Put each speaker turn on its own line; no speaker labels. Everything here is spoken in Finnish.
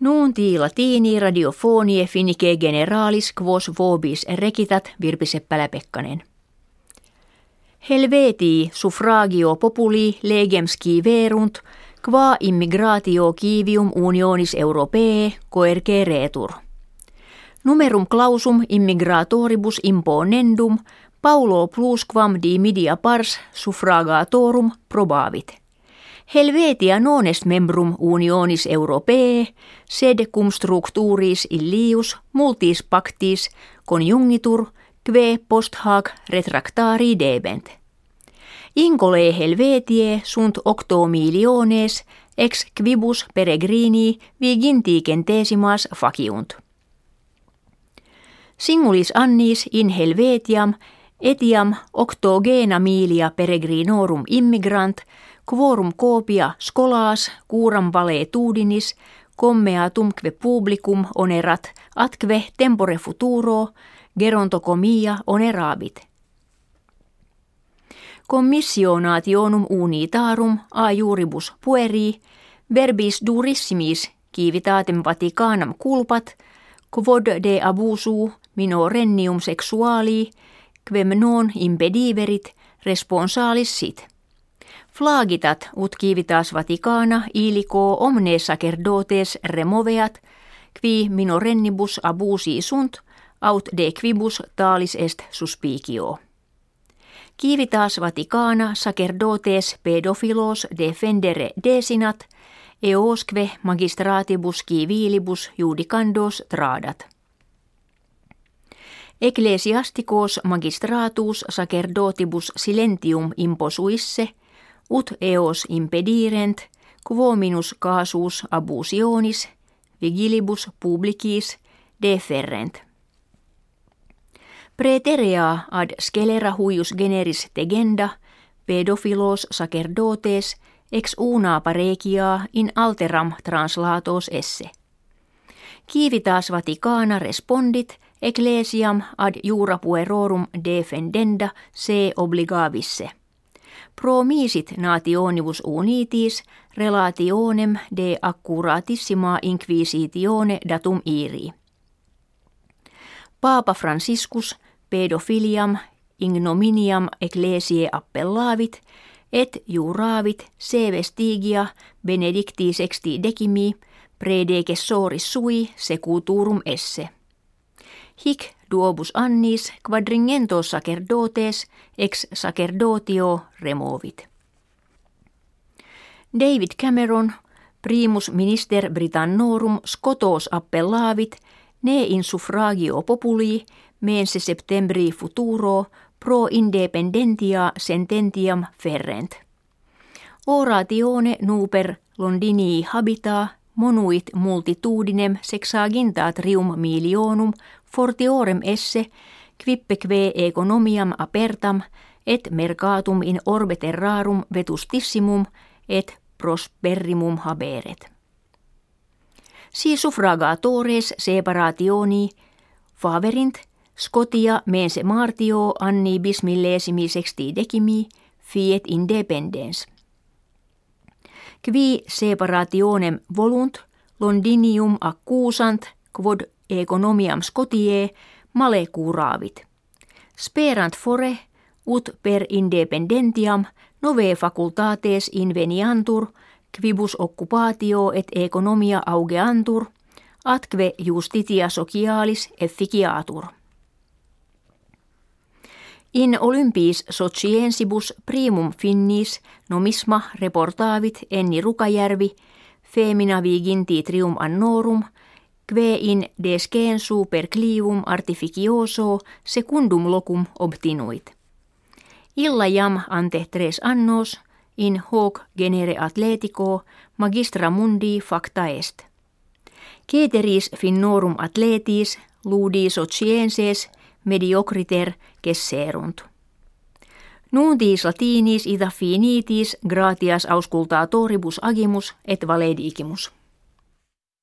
Nuunti latini radiofonie finike generalis quos vobis recitat Virpi Seppälä-Pekkanen. Helvetii suffragio populi legemski verunt, qua immigratio kivium unionis europee coerce retur. Numerum clausum immigratoribus imponendum Paulo plusquam di media pars suffragatorum probavit. Helvetia non est membrum unionis europee, sed cum structuris illius multis pactis conjungitur, kve post hac retractari debent. Incole Helvetie sunt octo miliones ex quibus peregrini viginti centesimas faciunt. Singulis annis in Helvetiam etiam octogena milia peregrinorum immigrant – quorum copia scolaas curam tudinis commeatumque publicum onerat atque tempore futuro gerontocomia onerabit. Commissionationum unitarum a juribus pueri verbis durissimis kivitatem Vaticanam culpat quod de abusu minorennium sexuali quem non impediverit responsalis sit. Flagitat ut civitas Vaticana ilico omne sacerdotes removeat, qui minorennibus abusi sunt, aut de quibus talis est suspicio. Civitas Vaticana sacerdotes pedofilos defendere desinat, eosque magistratibus civilibus judicandos tradat. Ecclesiasticos magistratus sacerdotibus silentium imposuisse – ut eos impedirent, quo minus casus abusionis, vigilibus publicis deferrent. Preterea ad scelera huius generis tegenda, pedofilos sacerdotes, ex una paregia in alteram translatos esse. Kiivitas Vaticana respondit ecclesiam ad jura puerorum defendenda se obligavisse – promisit nationibus unitis relationem de accuratissima inquisitione datum iri. Paapa Franciscus pedofiliam ignominiam ecclesiae appellavit et juravit se vestigia benedicti sexti decimi predecessoris sui secuturum esse. Hic duobus annis quadringento sacerdotes ex sacerdotio removit. David Cameron, primus minister Britannorum Scotos appellavit, ne in suffragio populi mense septembri futuro pro independentia sententiam ferrent. Oratione nuper Londinii habita monuit multitudinem sexaginta trium milionum fortiorem esse quippeque economiam apertam et mercatum in orbe terrarum vetustissimum et prosperimum haberet. Si suffragatores separationi faverint Scotia mense martio anni bis millesimi sexti decimi fiet independens. Qui separationem volunt Londinium accusant quod economiam male curaavit. Sperant fore ut per independentiam nove facultates inveniantur, quibus occupatio et economia augeantur, atque justitia socialis efficiatur. In Olympiis sociensibus primum finnis nomisma reportavit Enni Rukajärvi, femina viginti trium annorum, kve in desken super clivum artificioso secundum locum obtinuit. Illa jam ante tres annos in hoc genere atletico magistra mundi facta est. Ceteris finnorum atletis ludi socienses mediocriter kesserunt. Nuntis latinis ita finitis gratias auscultatoribus agimus et valedigimus.